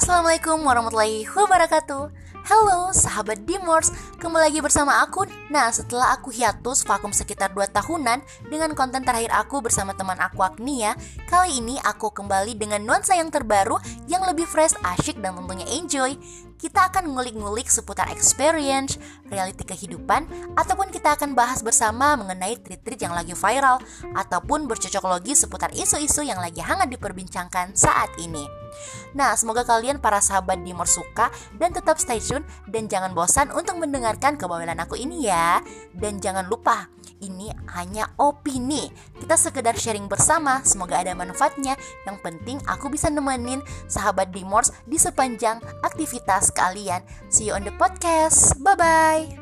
Assalamualaikum warahmatullahi wabarakatuh. Halo sahabat Dimors, kembali lagi bersama aku. Nah setelah aku hiatus vakum sekitar 2 tahunan Dengan konten terakhir aku bersama teman aku Agnia Kali ini aku kembali dengan nuansa yang terbaru Yang lebih fresh, asyik dan tentunya enjoy. Kita akan ngulik-ngulik seputar experience, reality kehidupan, ataupun kita akan bahas bersama mengenai tweet-tweet yang lagi viral, ataupun bercocok logi seputar isu-isu yang lagi hangat diperbincangkan saat ini. Nah, semoga kalian para sahabat Dimor suka dan tetap stay tune dan jangan bosan untuk mendengarkan kebawelan aku ini ya. Dan jangan lupa, ini hanya opini. Kita sekedar sharing bersama, semoga ada manfaatnya. Yang penting aku bisa nemenin sahabat Dimors di sepanjang aktivitas kalian. See you on the podcast. Bye bye.